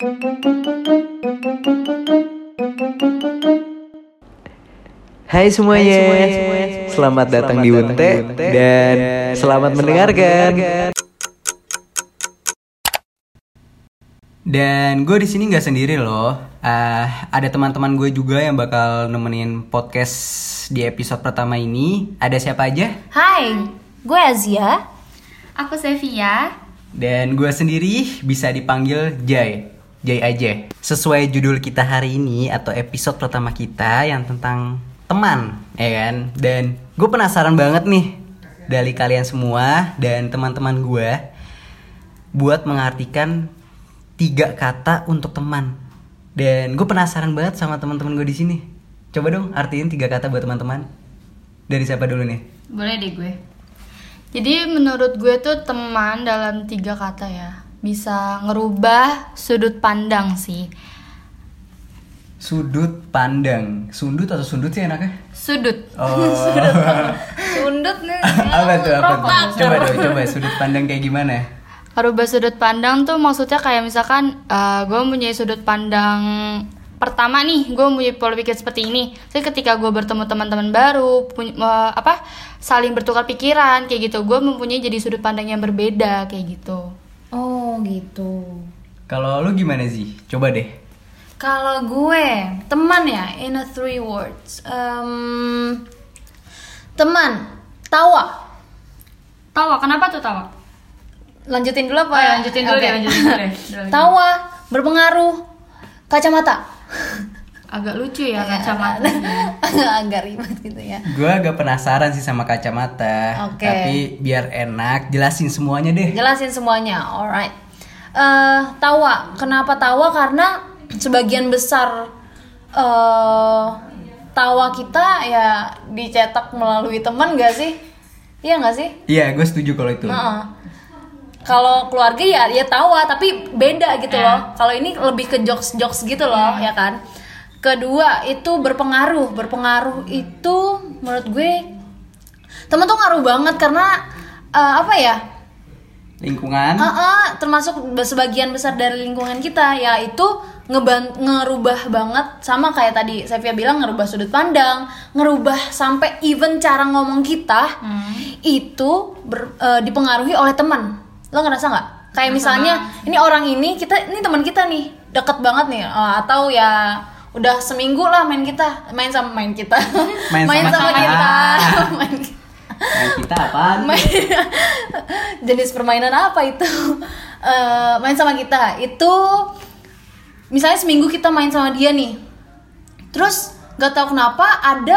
Hai semuanya, selamat datang di Unte dan selamat mendengarkan. Dan gue di sini nggak sendiri loh. Ah, ada teman-teman gue juga yang bakal nemenin podcast di episode pertama ini. Ada siapa aja? Hai, gue Azia. Aku Sevia. Dan gue sendiri bisa dipanggil Jai. Jai aja. Sesuai judul kita hari ini atau episode pertama kita yang tentang teman, ya kan? Dan gue penasaran banget nih dari kalian semua dan teman-teman gue buat mengartikan tiga kata untuk teman. Dan gue penasaran banget sama teman-teman gue di sini. Coba dong artiin tiga kata buat teman-teman. Dari siapa dulu nih? Boleh deh gue. Jadi menurut gue tuh teman dalam tiga kata ya bisa ngerubah sudut pandang sih. Sudut pandang. Sundut atau sundut sih enaknya? Sudut. Oh. Sundut nih. apa tuh apa tuh? Coba dong, coba sudut pandang kayak gimana? Ngerubah sudut pandang tuh maksudnya kayak misalkan eh, gue mempunyai sudut pandang pertama nih gue mempunyai pola pikir seperti ini jadi ketika gue bertemu teman-teman baru punya, eh, apa saling bertukar pikiran kayak gitu gue mempunyai jadi sudut pandang yang berbeda kayak gitu Oh gitu. Kalau lu gimana sih? Coba deh. Kalau gue teman ya in a three words. Em, teman, tawa. tawa kenapa tuh tawa Lanjutin dulu apa? Oh, ya, lanjutin dulu Oke. deh, lanjutin dulu deh. Tawa, berpengaruh, kacamata. Agak lucu ya kacamata Agak ribet gitu ya. Gue agak penasaran sih sama kacamata. Oke. Tapi biar enak, jelasin semuanya deh. Jelasin semuanya, alright. Eh, tawa, kenapa tawa? Karena sebagian besar eh tawa kita ya dicetak melalui teman gak sih? Iya gak sih? Iya, gue setuju kalau itu. Heeh. Kalau keluarga ya ya tawa tapi beda gitu Eh. loh. Kalau ini lebih ke jokes jokes gitu loh ya kan. Kedua itu berpengaruh. Berpengaruh itu menurut gue temen tuh ngaruh banget karena eh, apa ya? Lingkungan. Ah, ah, termasuk sebagian besar dari lingkungan kita yaitu ngeban ngerubah banget sama kayak tadi Sevia bilang ngerubah sudut pandang, ngerubah sampai even cara ngomong kita itu ber- eh, dipengaruhi oleh teman. Lo ngerasa nggak? Kayak misalnya ini orang ini kita ini teman kita nih deket banget nih eh, atau ya udah seminggu lah main kita. Main sama main kita. Main main sama sama kita. kita. Main kita kita apaan? main jenis permainan apa itu? Eh, main sama kita. Itu misalnya seminggu kita main sama dia nih. Terus gak tahu kenapa ada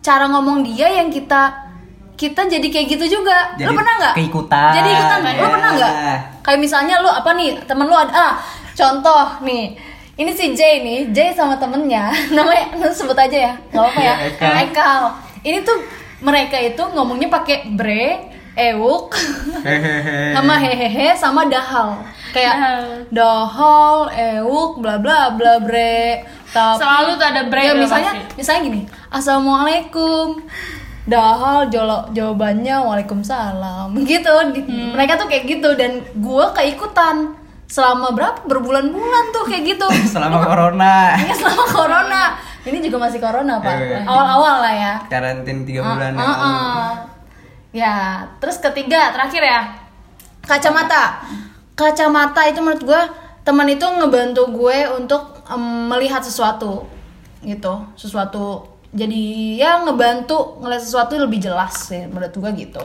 cara ngomong dia yang kita kita jadi kayak gitu juga. Jadi lo pernah nggak? keikutan. jadi ikutan lo Ya. pernah nggak? Kayak misalnya lo apa nih temen lo ada ah contoh nih ini si Jay nih Jay sama temennya namanya lu sebut aja ya nggak apa ya Iya, Ekal. Ekal ini tuh mereka itu ngomongnya pakai bre ewuk Hehehe. sama hehehe sama dahal kayak Dahal. dahal ewuk bla bla bla bre tapi Selalu tuh ada bre ya, misalnya pasti. misalnya gini assalamualaikum dahal jolo jawabannya waalaikumsalam gitu Hmm. mereka tuh kayak gitu dan gue keikutan selama berapa berbulan-bulan tuh kayak gitu Selama corona. ini selama corona ini juga masih corona pak Iya. awal-awal lah ya Karantin 3 bulan. Ah, ah, ah. Ya, terus ketiga terakhir ya kacamata. Kacamata itu menurut gue teman itu ngebantu gue untuk em, melihat sesuatu gitu, sesuatu jadi ya ngebantu ngeliat sesuatu lebih jelas sih menurut gue gitu.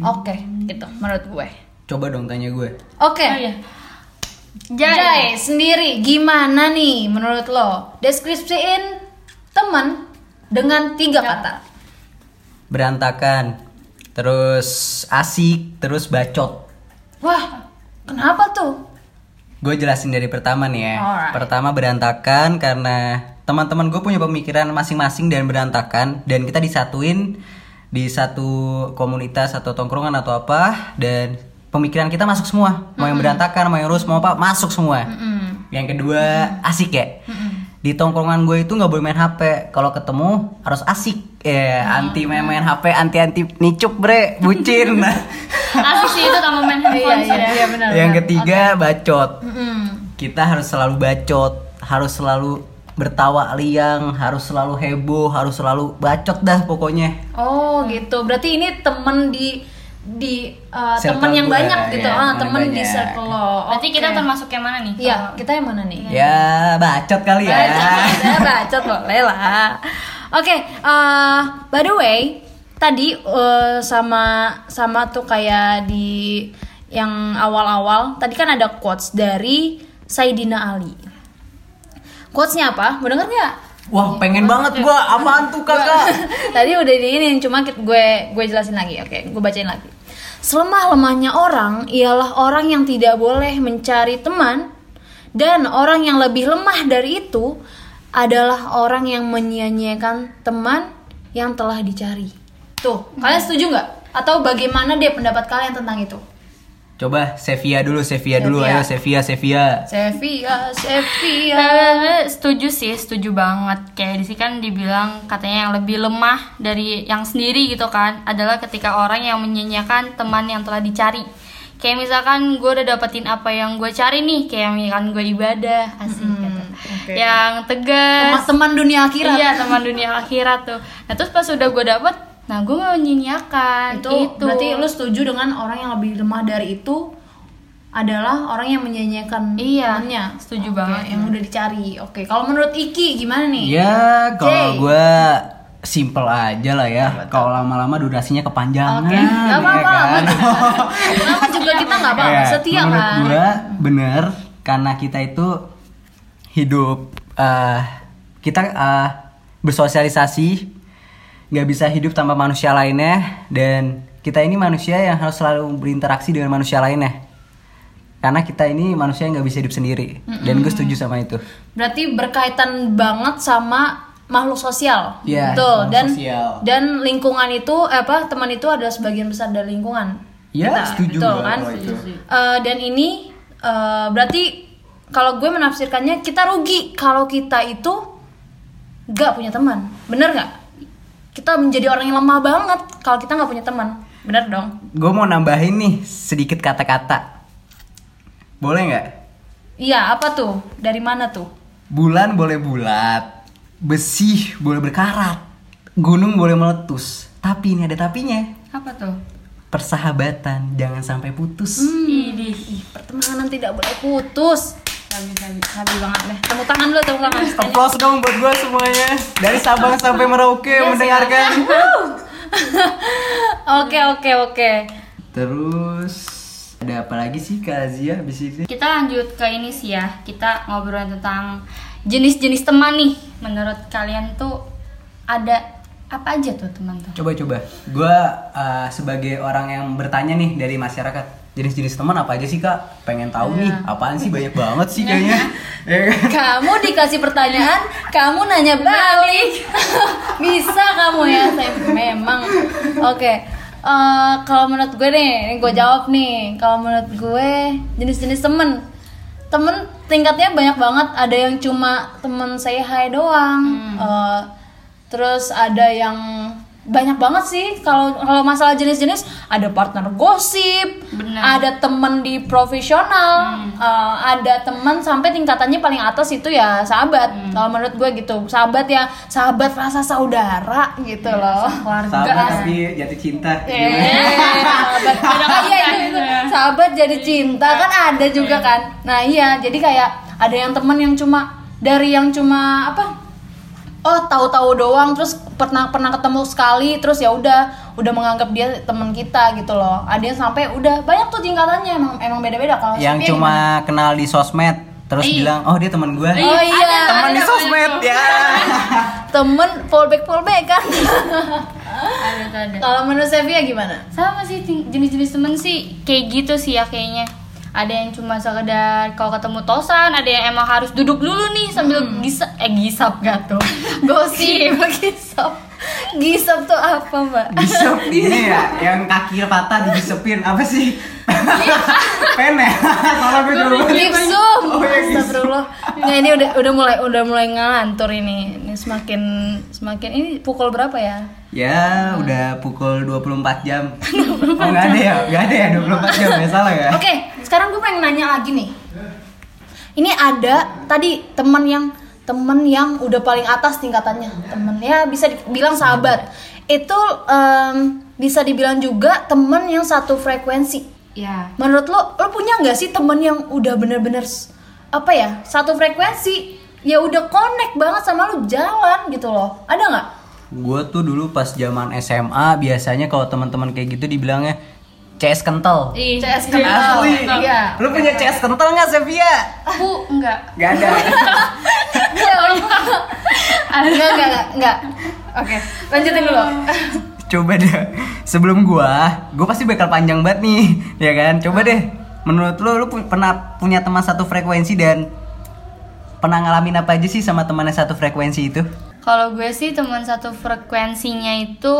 Oke, gitu menurut gue. Coba dong tanya gue. Oke. Oh, iya. Jai. Jai. sendiri gimana nih menurut lo? Deskripsiin teman dengan tiga kata. Berantakan. Terus asik, terus bacot. Wah, kenapa tuh? Gue jelasin dari pertama nih ya. Alright. Pertama berantakan karena teman-teman gue punya pemikiran masing-masing dan berantakan dan kita disatuin di satu komunitas atau tongkrongan atau apa dan pemikiran kita masuk semua. Mau yang berantakan, mau yang lurus, mau apa masuk semua. Yang kedua asik ya. Di tongkrongan gue itu nggak boleh main HP. Kalau ketemu harus asik. Ya, anti main-main HP, anti-anti nicup bre, bucin. Asik sih itu sama main handphone Iya, sih iya, ya. iya benar. yang benar. ketiga bacot. Mm-mm. kita harus selalu bacot, harus selalu bertawa liang, harus selalu heboh, harus selalu bacot dah pokoknya. Oh gitu. Berarti ini temen di di uh, temen yang gue, banyak gitu. ya, ah, temen di circle lo. Berarti Oke. kita termasuk yang mana nih? Iya, kita yang mana nih? Ya, bacot kali ya. Bacot, ya, bacot boleh lah. Oke, eh, by the way, tadi eh, sama sama tuh kayak di yang awal-awal, tadi kan ada quotes dari Saidina Ali. Quotesnya apa? Mau denger nggak? Wah, pengen banget gua. Apaan tuh, Kakak? Tadi udah diinin, cuma ki- gue gue jelasin lagi. Oke, gue bacain lagi. Selemah-lemahnya orang ialah orang yang tidak boleh mencari teman dan orang yang lebih lemah dari itu adalah orang yang menyia-nyiakan teman yang telah dicari. Tuh, kalian setuju nggak? Atau bagaimana deh pendapat kalian tentang itu? Coba Sevia dulu, Sevia dulu. Ayo Sevia, Sevia. Sevia, Sevia. Eh, setuju sih, setuju banget. Kayak di sini kan dibilang katanya yang lebih lemah dari yang sendiri gitu kan adalah ketika orang yang menyanyiakan teman yang telah dicari. Kayak misalkan gue udah dapetin apa yang gue cari nih, kayak misalkan gue ibadah, asik gitu. oke. Yang tegas. Teman dunia akhirat. Iya, teman dunia akhirat tuh. Nah, terus pas udah gue dapet, nah gue mau menyanyiakan itu, berarti lu setuju dengan orang yang lebih lemah dari itu adalah orang yang menyanyiakan Iya, temannya setuju Oke, banget. yang udah dicari oke kalau menurut Iki gimana nih Ya, kalau gua simple aja lah ya. Kalau lama-lama durasinya kepanjangan. Oke, nggak apa-apa, ya kan? Lama juga kita nggak apa-apa Ya, setia menurut kan gua bener karena kita itu hidup eh kita eh, bersosialisasi nggak bisa hidup tanpa manusia lainnya. Dan kita ini manusia yang harus selalu berinteraksi dengan manusia lainnya. Karena kita ini manusia yang nggak bisa hidup sendiri. Dan gue setuju sama itu. Berarti berkaitan banget sama makhluk sosial. Iya, betul. makhluk dan sosial. dan lingkungan itu eh, apa teman itu adalah sebagian besar dari lingkungan Ya, Kita, setuju betul kan? itu. Eh, dan ini eh, berarti kalau gue menafsirkannya kita rugi kalau kita itu gak punya teman. Bener nggak kita menjadi orang yang lemah banget kalau kita nggak punya teman. Bener dong. Gue mau nambahin nih sedikit kata-kata. Boleh nggak? Iya apa tuh? Dari mana tuh? Bulan boleh bulat besi boleh berkarat gunung boleh meletus. Tapi ini ada tapinya. Apa tuh? persahabatan jangan sampai putus. Idih. Ih, pertemanan tidak boleh putus sabi sabi sabi banget deh tepuk tangan dulu tepuk tangan. Applause dong buat gue semuanya. Dari Sabang sampai Merauke yang mendengarkan. oke oke oke. Terus ada apa lagi sih Kak Azia habis ini Kita lanjut ke ini sih ya. Kita ngobrolin tentang jenis-jenis teman nih. Menurut kalian tuh ada apa aja tuh teman tuh? coba coba gue uh, sebagai orang yang bertanya nih dari masyarakat jenis-jenis teman apa aja sih kak? Pengen tahu nih apaan sih? Banyak banget sih kayaknya. Ya kan? kamu dikasih pertanyaan kamu nanya balik. Bisa kamu ya? Saya memang. Oke. Eh, kalau menurut gue nih ini gue jawab nih. Kalau menurut gue jenis-jenis temen. Temen tingkatnya banyak banget. Ada yang cuma temen saya hai doang. Eh, terus ada yang banyak banget sih kalau kalau masalah jenis-jenis ada partner gosip Bener. ada temen di profesional eh, ada temen sampai tingkatannya paling atas itu ya sahabat. Kalau menurut gue gitu sahabat ya sahabat rasa saudara gitu loh. Keluarga. sahabat tapi jatuh cinta Eh, sahabat Ah, iya itu. sahabat jadi cinta kan ada juga kan. Nah iya jadi kayak ada yang temen yang cuma dari yang cuma apa oh tahu-tahu doang terus pernah pernah ketemu sekali terus ya udah udah menganggap dia teman kita gitu loh. Ada yang sampai udah banyak tuh tingkatannya emang emang beda-beda kalau yang Sophia cuma kenal di sosmed terus Iya. bilang oh dia teman gue gimana? oh iya teman di sosmed ya. Temen fallback fallback kan? Kalau menurut Sevia gimana? Sama sih jenis-jenis temen sih kayak gitu sih ya kayaknya. Ada yang cuma sekedar kalau ketemu tosan, ada yang emang harus duduk dulu nih sambil gisap eh gisap gak tuh. Gosip. gisap. Gisap tuh apa mbak? Gisep ini ya yang kaki patah digisepin apa sih? Pen Nggak, ini udah udah mulai udah mulai ngelantur ini. Ini semakin semakin ini pukul berapa ya? Ya, udah pukul 24 jam. Oh, enggak ada ya? Enggak ada ya 24 jam, ya salah ya? Oke, sekarang gue pengen nanya lagi nih. ini ada tadi teman yang temen yang udah paling atas tingkatannya temen ya bisa dibilang sahabat itu em, bisa dibilang juga temen yang satu frekuensi ya menurut lo lo punya nggak sih temen yang udah bener-bener apa ya satu frekuensi ya udah connect banget sama lo jalan gitu loh ada nggak Gue tuh dulu pas zaman SMA biasanya kalau teman-teman kayak gitu dibilangnya CS kental. Ih, CS kental Asli. iya Lu punya CS kental nggak Sevia? aku enggak Gak ada. enggak enggak enggak, enggak. oke lanjutin dulu Coba deh. Sebelum gua, gua pasti bakal panjang banget nih, ya kan? Coba deh. Menurut lu, lu pu- pernah punya teman satu frekuensi dan pernah ngalamin apa aja sih sama teman yang satu frekuensi itu? kalau gue sih teman satu frekuensinya itu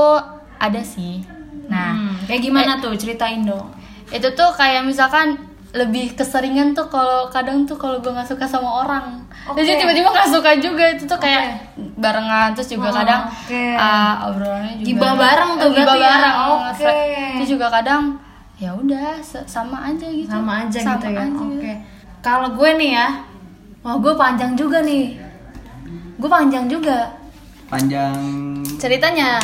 ada sih nah Hmm, kayak gimana tuh ceritain dong itu tuh kayak misalkan lebih keseringan tuh kalau kadang tuh kalau gue nggak suka sama orang terus dia tiba-tiba nggak suka juga itu tuh kayak barengan terus juga Oh, kadang oke. ah, obrolannya juga Gibah bareng tuh Eh, gibah ya? bareng Oke. nge-fre- terus juga kadang ya udah sama aja gitu. Sama aja gitu ya? aja. oke. Kalau gue nih ya wah gue panjang juga nih. Gue panjang juga. Panjang. Ceritanya.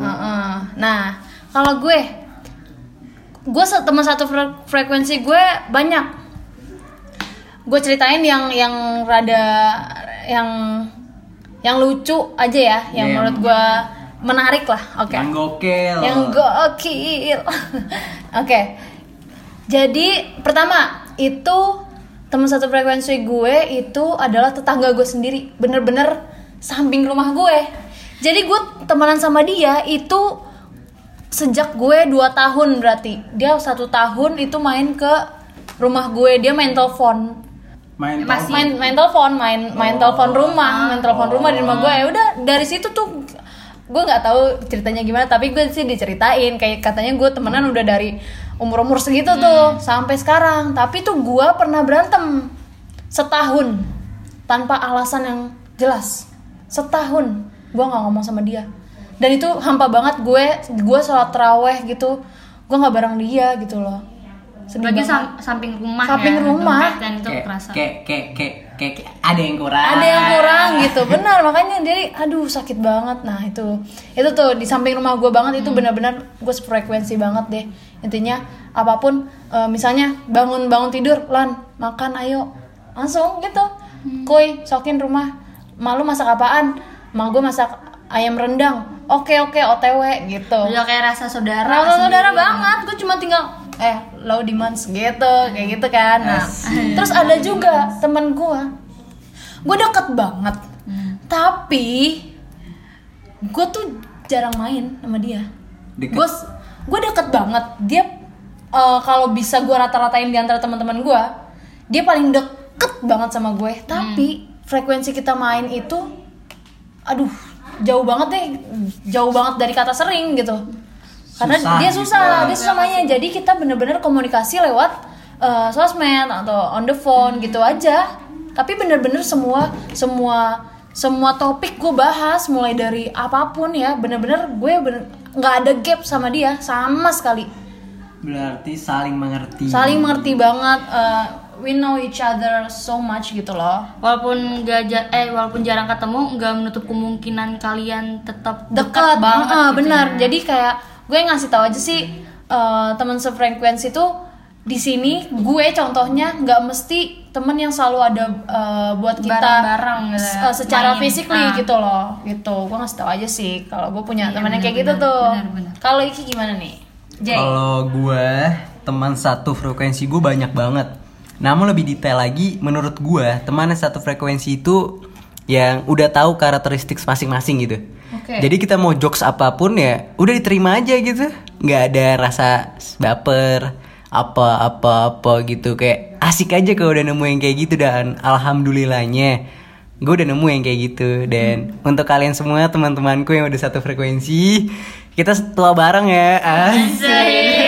Heeh. nah kalau gue gue se- teman satu fre- frekuensi gue banyak. Gue ceritain yang yang rada yang yang lucu aja ya yang Iya, menurut gue menarik lah oke. Yang gokil. yang gokil. Oke. Jadi pertama itu teman satu frekuensi gue itu adalah tetangga gue sendiri. Bener-bener samping rumah gue. Jadi gue temenan sama dia itu sejak gue 2 tahun berarti. Dia satu tahun itu main ke rumah gue. Dia main telepon. Main Masih. telepon. main main telepon main main telepon rumah main telepon rumah di rumah gue. Ya udah dari situ tuh gue nggak tahu ceritanya gimana tapi gue sih diceritain kayak katanya gue temenan udah dari umur umur segitu tuh sampai sekarang. Tapi tuh gue pernah berantem setahun tanpa alasan yang jelas. Setahun gue nggak ngomong sama dia. Dan itu hampa banget gue gue sholat teraweh gitu. Gue nggak bareng dia gitu loh sedih Lagi banget. sam- samping rumah Samping ya, rumah. dan itu kayak, kerasa kayak, kayak, kayak, kayak, kayak ada yang kurang. ada yang kurang gitu benar. Makanya jadi aduh sakit banget. Nah itu itu tuh di samping rumah gue banget itu benar-benar gue frekuensi banget deh. Intinya apa pun eh, misalnya bangun bangun tidur lan makan ayo. Langsung gitu. Kuy sokin rumah. Malu masak apaan? Mal gue masak ayam rendang. Oke oke otw gitu. Udah kayak rasa saudara Rasa saudara banget, gue cuma tinggal eh low demands gitu, kayak gitu kan. Nah, terus ada juga temen gue, gue deket banget, tapi gue tuh jarang main sama dia. Gue gue deket banget, dia eh, kalau bisa gue rata-ratain di antara teman-teman gue, dia paling deket banget sama gue. Tapi frekuensi kita main itu, aduh jauh banget deh, jauh banget dari kata sering gitu karena Susah dia gitu. susah dia susah mainnya. Jadi kita bener-bener komunikasi lewat eh, sosmed atau on the phone gitu aja. Tapi bener-bener semua semua semua topik gue bahas mulai dari apa pun ya bener-bener gue bener nggak ada gap sama dia sama sekali. Berarti saling mengerti. saling mengerti banget eh, we know each other so much gitu loh. Walaupun gak ja- eh walaupun jarang ketemu nggak menutup kemungkinan kalian tetap dekat, dekat banget Heeh, gitu benar ya. jadi kayak gue ngasih tahu aja sih eh, teman sefrekuensi tuh di sini gue contohnya nggak mesti temen yang selalu ada eh, buat kita Bareng-bareng gitu ya, eh, secara physically Ah. gitu loh gitu. Gue ngasih tahu aja sih kalau gue punya Iya, temen yang kayak gitu tuh. Kalau Iki gimana nih? Jay. Kalau gue teman satu frekuensi gue banyak banget. Namun lebih detail lagi, menurut gue teman satu frekuensi itu yang udah tahu karakteristik masing-masing gitu. Oke. Jadi kita mau jokes apa pun ya udah diterima aja gitu, nggak ada rasa baper apa-apa-apa gitu. Kayak asik aja kalau udah nemu yang kayak gitu dan alhamdulillahnya gue udah nemu yang kayak gitu. Dan untuk kalian semua teman-temanku yang udah satu frekuensi kita tua bareng ya. Asik.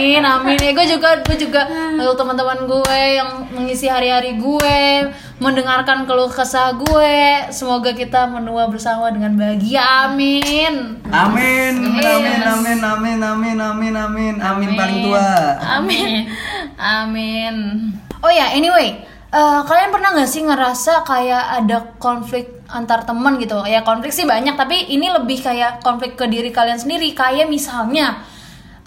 Amin, amin. Ya gue juga, gue juga untuk teman-teman gue yang mengisi hari-hari gue, mendengarkan keluh kesah gue. Semoga kita menua bersama dengan bahagia. Amin. Amin, amin, amin, amin, amin, amin, amin, amin paling tua. Amin. Amin. Oh ya, anyway, Eh, kalian pernah nggak sih ngerasa kayak ada konflik antar teman gitu? Ya konflik sih banyak, tapi ini lebih kayak konflik ke diri kalian sendiri. Kayak misalnya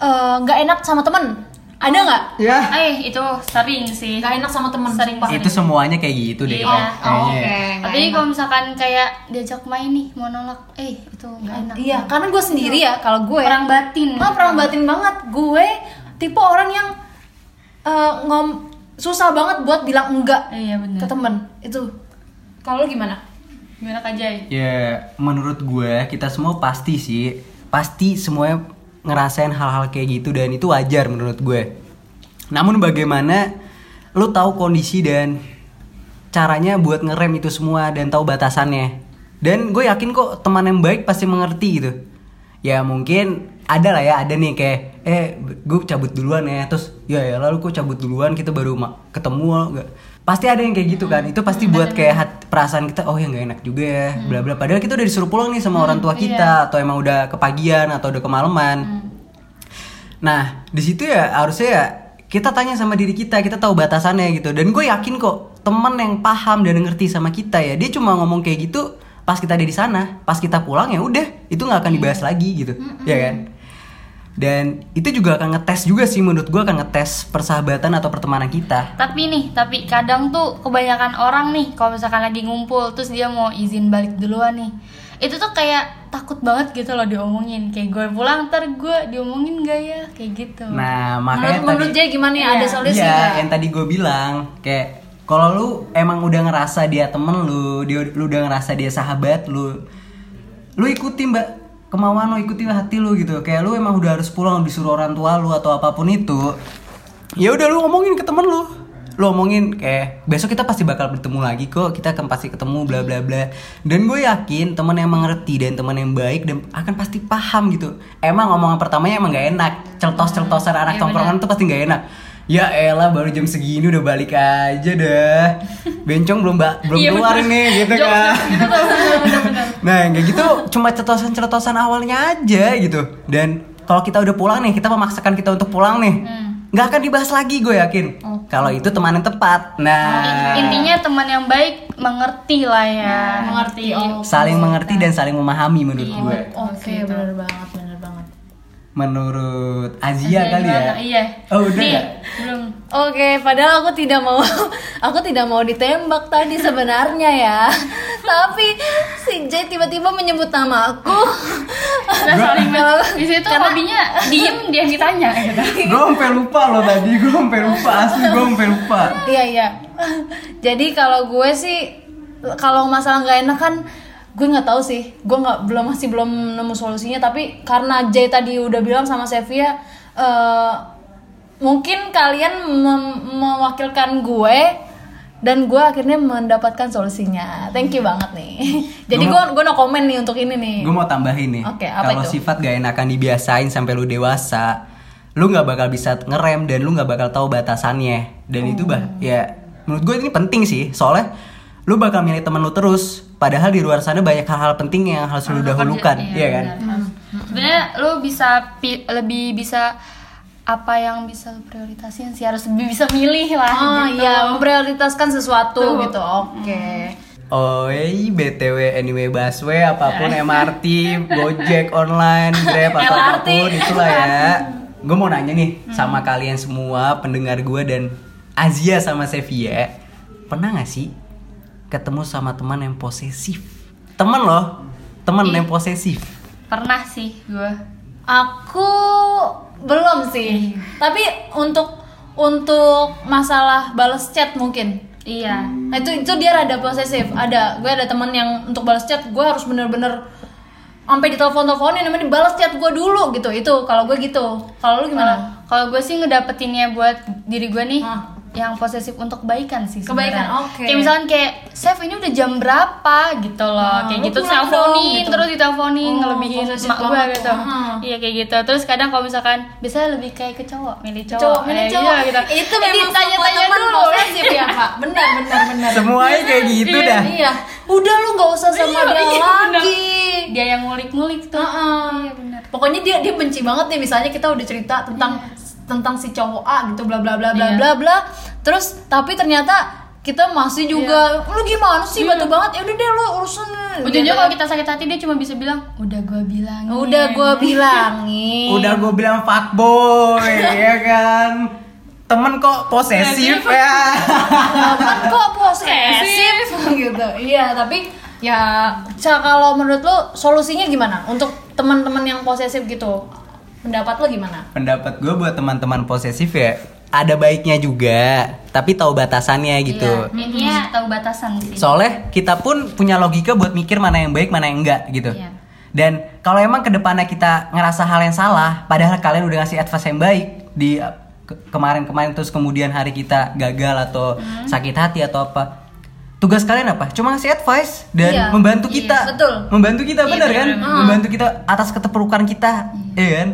eh, nggak enak sama temen, ada nggak? Ya. Eh itu sering sih. Nggak enak sama temen, Sering sumpah. Itu semuanya kayak gitu deh. Iya. Kak. Oh, oke. nggak Tapi kalau misalkan kayak diajak main nih mau nolak, eh itu nggak enak. Iya, karena gue sendiri ya, kalau gue Perang batin. Ah, perang batin banget. Gue tipe orang yang eh, ngom susah banget buat bilang enggak Iya benar. ke temen. Itu. Kalau lu gimana? Gimana Kak Jai? Ya, menurut gue kita semua pasti sih, pasti semuanya ngerasain hal-hal kayak gitu dan itu wajar menurut gue. Namun bagaimana lu tahu kondisi dan caranya buat ngerem itu semua dan tahu batasannya. Dan gue yakin kok teman yang baik pasti mengerti gitu. Ya mungkin ada lah ya, ada nih kayak eh gue cabut duluan ya, terus ya ya lalu gue cabut duluan kita baru ketemu nggak. Pasti ada yang kayak gitu kan itu pasti buat kayak hat- perasaan kita oh ya nggak enak juga ya bla bla. Padahal kita udah disuruh pulang nih sama orang tua kita atau emang udah kepagian atau udah kemalaman Nah, di situ ya harusnya ya kita tanya sama diri kita, kita tahu batasannya gitu. Dan gue yakin kok temen yang paham dan ngerti sama kita ya, dia cuma ngomong kayak gitu pas kita ada di sana, pas kita pulang ya udah, itu nggak akan dibahas lagi gitu, ya kan? Dan itu juga akan ngetes juga sih menurut gue akan ngetes persahabatan atau pertemanan kita. Tapi nih, tapi kadang tuh kebanyakan orang nih kalau misalkan lagi ngumpul terus dia mau izin balik duluan nih. Itu tuh kayak takut banget gitu loh diomongin. Kayak gue pulang ntar gue diomongin gak ya? Kayak gitu. Nah, Menurut makanya menurut tadi Jay gimana ya? Ada solusi Iya, nggak? yang tadi gue bilang kayak kalau lu emang udah ngerasa dia temen lu, dia lu udah ngerasa dia sahabat lu, lu ikuti mbak kemauan lu, ikuti hati lu gitu. Kayak lu emang udah harus pulang disuruh orang tua lu atau apa pun itu. Ya udah lu ngomongin ke temen lu. Lu ngomongin kayak besok kita pasti bakal bertemu lagi kok. Kita akan pasti ketemu bla bla bla. Dan gue yakin teman yang mengerti dan teman yang baik dan akan pasti paham gitu. Emang omongan pertamanya emang gak enak. Celtos-celtosan anak tongkrongan tuh pasti gak enak. Ya elah baru jam segini udah balik aja dah. Bencong belum ba- belum Iya, keluar bener. nih gitu kan. gitu. Nah yang kayak gitu cuma cetosan-cetosan awalnya aja gitu. Dan kalau kita udah pulang nih, kita memaksakan kita untuk pulang nih, nggak akan dibahas lagi gue yakin. Kalau itu teman yang tepat. Nah Intinya teman yang baik mengerti lah ya. Mengerti, oh. saling mengerti dan saling memahami menurut Iya. gue. Oke, bener banget, bener banget. Menurut Azia kali ya. gimana? Iya. Oh udah Nih, ya. Belum. Oke, padahal aku tidak mau aku tidak mau ditembak tadi sebenarnya ya. Tapi si Jay tiba-tiba menyebut nama aku. Nah, saling di situ Karena- hobinya diem dia yang ditanya gitu. Gue sampai lupa loh tadi, gue sampai lupa asli gue sampai lupa. Iya iya. Jadi kalau gue sih kalau masalah nggak enak kan gue nggak tahu sih. Gue nggak belum masih belum nemu solusinya. Tapi karena Jay tadi udah bilang sama Sevia, eh, mungkin kalian mem- mewakilkan gue dan gue akhirnya mendapatkan solusinya. Thank you banget nih. Jadi gue gue no komen nih untuk ini nih. Gue mau tambahin nih. Oke, apa Kalau itu? sifat gak enakan dibiasain sampai lu dewasa, lu nggak bakal bisa ngerem dan lu nggak bakal tahu batasannya. Dan itu bah, Oh. ya menurut gue ini penting sih. Soalnya lu bakal milih temen lu terus. Padahal di luar sana banyak hal-hal penting yang harus lu dahulukan, iya kan? benar. Sebenarnya lu bisa pi- lebih bisa apa yang bisa lu prioritasin sih harus lebih bisa milih lah Oh gitu. iya, memprioritaskan sesuatu Tuh. gitu. Oke. Oh, eh, BTW anyway busway apa pun MRT, Gojek online, Grab atau LRT. apa pun itulah ya. Gue mau nanya nih sama kalian semua pendengar gue dan Azia sama Sevia, pernah gak sih ketemu sama teman yang posesif? Temen loh, temen yang posesif. Pernah sih gue. Aku belum sih. Tapi untuk untuk masalah balas chat mungkin. Iya. Nah, itu itu dia rada posesif. Ada gue ada teman yang untuk balas chat gue harus bener-bener sampai di telepon teleponin namanya balas chat gue dulu gitu. Itu kalau gue gitu. Kalau lu gimana? Kalau gue sih ngedapetinnya buat diri gue nih Ah. Yang posesif untuk kebaikan sih Kebaikan, sebenarnya. oke. Kayak misalkan kayak Chef ini udah jam berapa gitu loh. Ah, kayak gitu terus teleponin gitu. terus diteleponin Oh, ngelebihin emak gue gitu. Ah. Iya kayak gitu. Terus kadang kalau misalkan biasanya lebih kayak ke cowok, milih cowok. Cowok, milih Eh, cowok. iya, gitu. Itu Jadi memang tanya-tanya semua teman dulu. posesif ya, Pak. Benar, benar, benar. Semuanya kayak gitu Iya, dah. Iya. Udah lu nggak usah sama Iya, dia iya, benar. lagi. Dia yang ngulik-ngulik tuh. Heeh. Iya benar. Pokoknya dia dia benci banget nih misalnya kita udah cerita tentang tentang si cowok A gitu bla bla bla bla Iya. bla bla. Terus tapi ternyata kita masih juga lu gimana sih? Batu banget. Ya udah deh lu urusan ujungnya gitu. kalau kita sakit hati dia cuma bisa bilang udah gue bilang udah gue bilangin. Udah gue bilang fuckboy ya kan. Temen kok posesif ya. kan kok posesif. Gitu. Iya tapi ya kalau menurut lu solusinya gimana untuk teman-teman yang posesif gitu pendapat lu gimana Pendapat gue buat teman-teman posesif ya ada baiknya juga, tapi tahu batasannya gitu. Iya, intinya tahu batasan sih Soalnya kita pun punya logika buat mikir mana yang baik, mana yang enggak gitu. Iya. Dan kalau emang ke depannya kita ngerasa hal yang salah, padahal kalian udah ngasih advice yang baik di ke- kemarin-kemarin terus kemudian hari kita gagal atau Hmm. sakit hati atau apa. Tugas kalian apa? Cuma ngasih advice dan Iya, membantu iya, kita. betul. Membantu kita benar kan? benar. Membantu kita atas keterpurukan kita. Iya kan?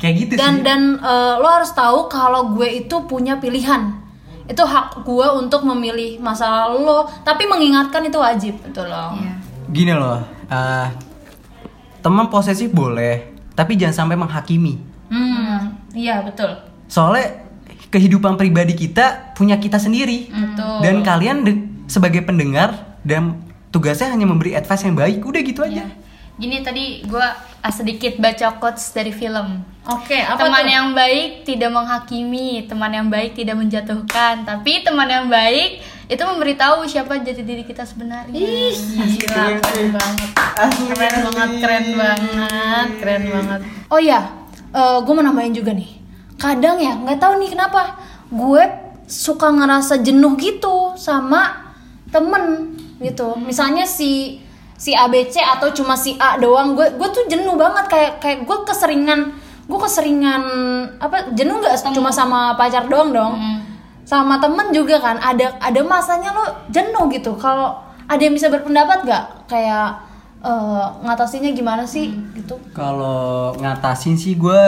Kayak gitu dan sih. dan eh, lo harus tahu kalau gue itu punya pilihan itu hak gue untuk memilih masa lalu lo tapi mengingatkan itu wajib betul loh Iya. Gini loh, uh, teman posesif boleh, tapi jangan sampai menghakimi. hmm iya betul Soalnya kehidupan pribadi kita punya kita sendiri. betul Dan kalian de- sebagai pendengar dan tugasnya hanya memberi advice yang baik, udah gitu aja. Iya. Gini tadi gue sedikit baca quotes dari film. oke apa teman tuh yang baik tidak menghakimi, teman yang baik tidak menjatuhkan, tapi teman yang baik itu memberitahu siapa jati diri kita sebenarnya. Ih, gila, keren banget. Keren banget, keren banget, keren banget. Oh iya, gue mau nambahin juga nih. Kadang ya, nggak tahu nih kenapa gue suka ngerasa jenuh gitu sama temen gitu. Misalnya si si ABC atau cuma si A doang, gue gue tuh jenuh banget kayak kayak gue keseringan gue keseringan apa jenuh nggak cuma sama pacar doang dong? Sama temen juga kan ada ada masanya lo jenuh gitu. Kalau ada yang bisa berpendapat gak kayak eh, ngatasinnya gimana sih gitu. Kalau ngatasin sih gue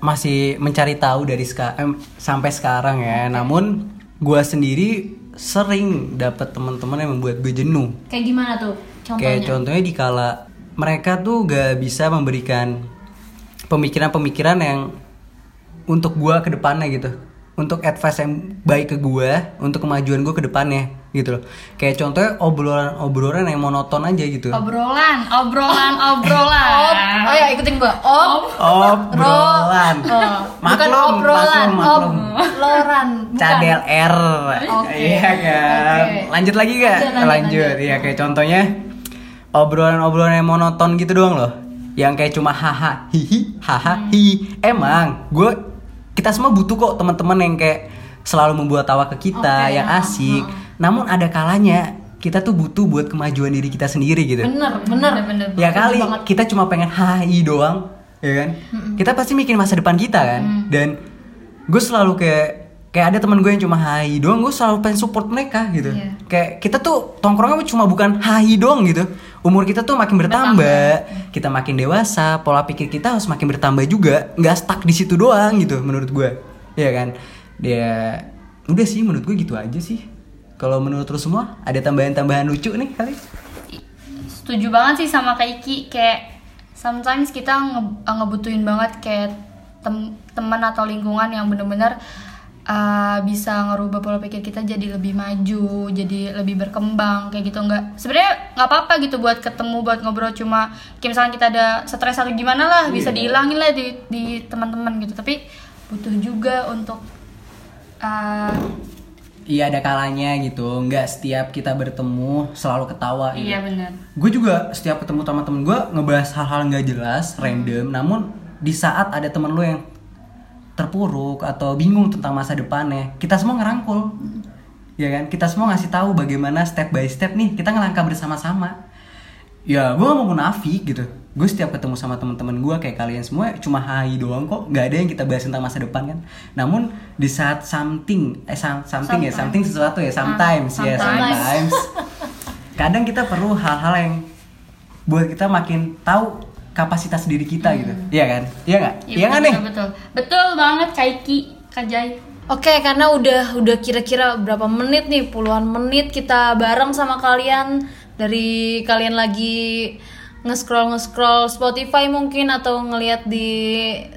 masih mencari tahu dari ska- em, sampai sekarang ya. Namun gue sendiri sering dapat teman-teman yang membuat gue jenuh. kayak gimana tuh Kayak contohnya contohnya di kala mereka tuh gak bisa memberikan pemikiran-pemikiran yang untuk gua ke depannya gitu. Untuk advice yang baik ke gua, untuk kemajuan gua ke depannya gitu loh. Kayak contohnya obrolan-obrolan yang monoton aja gitu. Obrolan, obrolan, obrolan. Ob, oh ya ikutin gue ob, Obrolan. oh, bukan Maklum, obrolan, maklum, obrolan, bukan. Cadel R. Oke. Iya kan. Oke. Lanjut lagi gak? Lanjut, lanjut, Lanjut. Iya kayak contohnya obrolan-obrolan yang monoton gitu doang loh. Yang kayak cuma haha hihi haha hi. Emang gue kita semua butuh kok teman-teman yang kayak selalu membuat tawa ke kita, Oke, yang ha, asik. Namun ada kalanya kita tuh butuh buat kemajuan diri kita sendiri gitu. bener bener Bener-bener. Ya kali banget. kita cuma pengen hai doang, ya kan? Kita pasti mikir masa depan kita kan. Dan gue selalu kayak kayak ada teman gue yang cuma hai doang, gue selalu pengen support mereka gitu. Iya. Kayak kita tuh tongkrongnya cuma bukan hai doang gitu. Umur kita tuh makin bertambah, kita makin dewasa, pola pikir kita harus makin bertambah juga. Nggak stuck di situ doang gitu menurut gue. Iya kan? Dia udah sih menurut gue gitu aja sih. Kalau menurut lu semua ada tambahan-tambahan lucu nih kali? Setuju banget sih sama Kak Iki kayak sometimes kita nge- ngebutuhin banget kayak tem- teman atau lingkungan yang bener-bener uh, bisa ngerubah pola pikir kita jadi lebih maju, jadi lebih berkembang kayak gitu. Nggak sebenarnya nggak apa-apa gitu buat ketemu buat ngobrol. Cuma kayak misalnya kita ada stres atau gimana lah bisa dihilangin lah di di teman-teman gitu. Tapi butuh juga untuk uh, Iya ada kalanya gitu, nggak setiap kita bertemu selalu ketawa gitu. iya benar. Gue juga setiap ketemu sama temen gue ngebahas hal-hal nggak jelas, random. Namun di saat ada temen lu yang terpuruk atau bingung tentang masa depannya, kita semua ngerangkul, ya kan? Kita semua ngasih tahu bagaimana step by step nih kita ngelangkah bersama-sama. Ya gue gak mau munafik gitu. Gue setiap ketemu sama teman-teman gue kayak kalian semua cuma hai doang kok, nggak ada yang kita bahas tentang masa depan kan. Namun di saat something, eh some- something ya, something sesuatu ya, sometimes, ya sometimes. sometimes. Kadang kita perlu hal-hal yang buat kita makin tahu kapasitas diri kita gitu. Iya kan? Iya nggak? Iya nggak betul, nih? betul betul banget Kak Iki Kak Jai Oke, karena udah udah kira-kira berapa menit nih, puluhan menit kita bareng sama kalian dari kalian lagi nge-scroll nge-scroll Spotify mungkin atau ngelihat di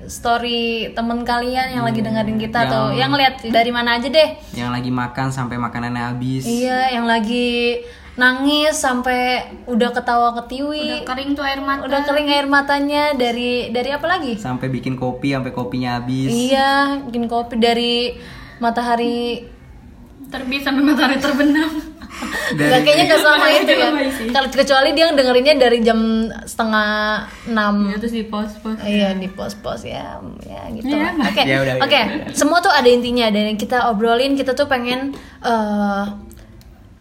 story temen kalian yang lagi dengerin kita atau yang- yang ngelihat dari mana aja deh. Yang lagi makan sampai makanannya habis. Iya, yang lagi nangis sampai udah ketawa ketiwi. Udah kering tuh air mata. Udah kering air matanya dari dari apa lagi? Sampai bikin kopi sampai kopinya habis. Iya, bikin kopi dari matahari. Terbit sampai matahari terbenam. Nggak, kayaknya nggak selama itu ya. Sih. Kalau kecuali dia dengerinnya dari jam setengah enam. Ya, terus di post post. Iya di pos-pos ya, ya gitu. Iya. Oke, Ya ya oke. Semua tuh ada intinya dan yang kita obrolin kita tuh pengen eh,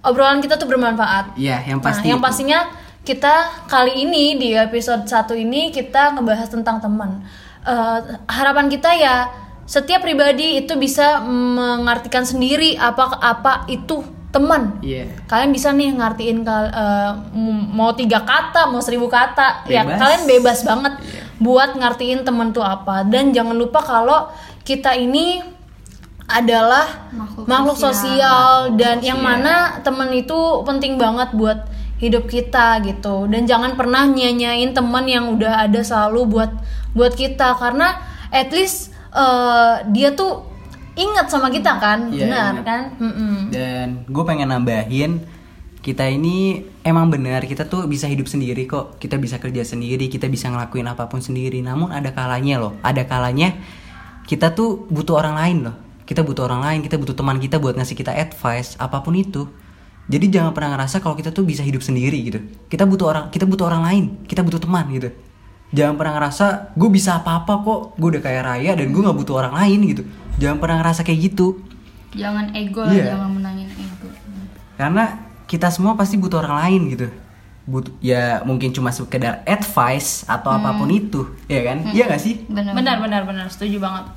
obrolan kita tuh bermanfaat. Iya, yang pasti. Nah, yang pastinya kita kali ini di episode satu ini kita ngebahas tentang teman. Eh, harapan kita ya setiap pribadi itu bisa mengartikan sendiri apa apa itu teman. Iya. Kalian bisa nih ngartiin kal- m- mau tiga kata, mau seribu kata, ya Bebas. kalian bebas banget Iya. buat ngartiin teman tuh apa. Dan jangan lupa kalau kita ini adalah Makhluk makhluk, sosial, sosial. dan yang mana teman itu penting banget buat hidup kita gitu. Dan jangan pernah nyanyain teman yang udah ada selalu buat buat kita karena at least eh, dia tuh ingat sama kita kan, Iya, benar ingat. kan? Mm-mm. Dan gue pengen nambahin kita ini emang benar kita tuh bisa hidup sendiri kok kita bisa kerja sendiri kita bisa ngelakuin apa pun sendiri namun ada kalanya loh ada kalanya kita tuh butuh orang lain loh kita butuh orang lain kita butuh teman kita buat ngasih kita advice apa pun itu. Jadi jangan pernah ngerasa kalau kita tuh bisa hidup sendiri gitu. Kita butuh orang kita butuh orang lain kita butuh teman gitu. Jangan pernah ngerasa gue bisa apa-apa kok gue udah kayak raya dan gue nggak butuh orang lain gitu. Jangan pernah ngerasa kayak gitu. Jangan ego Iya. lah, jangan menangin ego. karena kita semua pasti butuh orang lain gitu. Butuh ya mungkin cuma sekedar advice atau apa pun itu ya kan? Iya gak sih? Benar. Benar benar benar. Setuju banget.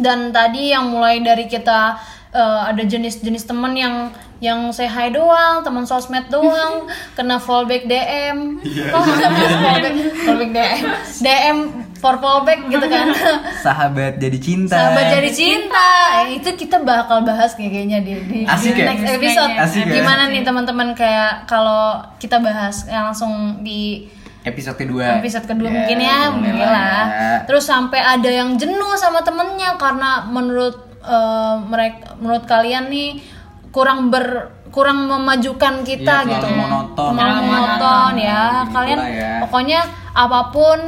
Dan tadi yang mulai dari kita eh, ada jenis-jenis teman yang yang say hi doang, teman sosmed doang, kena fallback DM. Oh, fallback, fallback DM. DM for fallback gitu kan. sahabat jadi cinta Sahabat jadi cinta. Eh, itu kita bakal bahas kayak kayaknya di, di, di Asik ya? next episode. Asik ya? Gimana nih teman-teman kayak kalau kita bahas ya langsung di episode kedua episode kedua mungkin ya mungkin lah ya. terus sampai ada yang jenuh sama temennya karena menurut mereka menurut kalian nih kurang ber kurang memajukan kita Iya, gitu monoton. terlalu Terlalu monoton ya Gitu kalian lah ya. pokoknya apa pun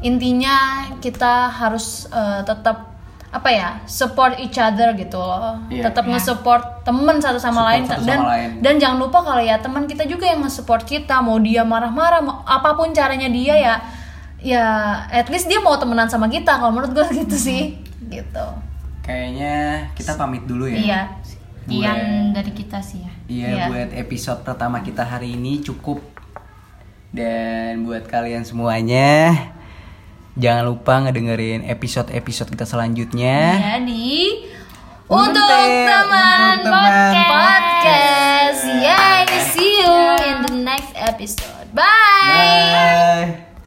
intinya kita harus eh, tetap apa ya support each other gitu loh Iya. tetap nge-support temen satu sama Support lain satu dan sama lain. dan jangan lupa kalau ya teman kita juga yang nge-support kita mau dia marah-marah mau apa pun caranya dia ya ya at least dia mau temenan sama kita kalau menurut gue gitu sih gitu kayaknya kita pamit dulu ya iya Sekian dari kita sih ya. Iya, Iya. buat episode pertama kita hari ini cukup. Dan buat kalian semuanya, jangan lupa ngedengerin episode-episode kita selanjutnya. jadi Untuk untuk teman untuk teman podcast ya see you in the next episode bye. Bye.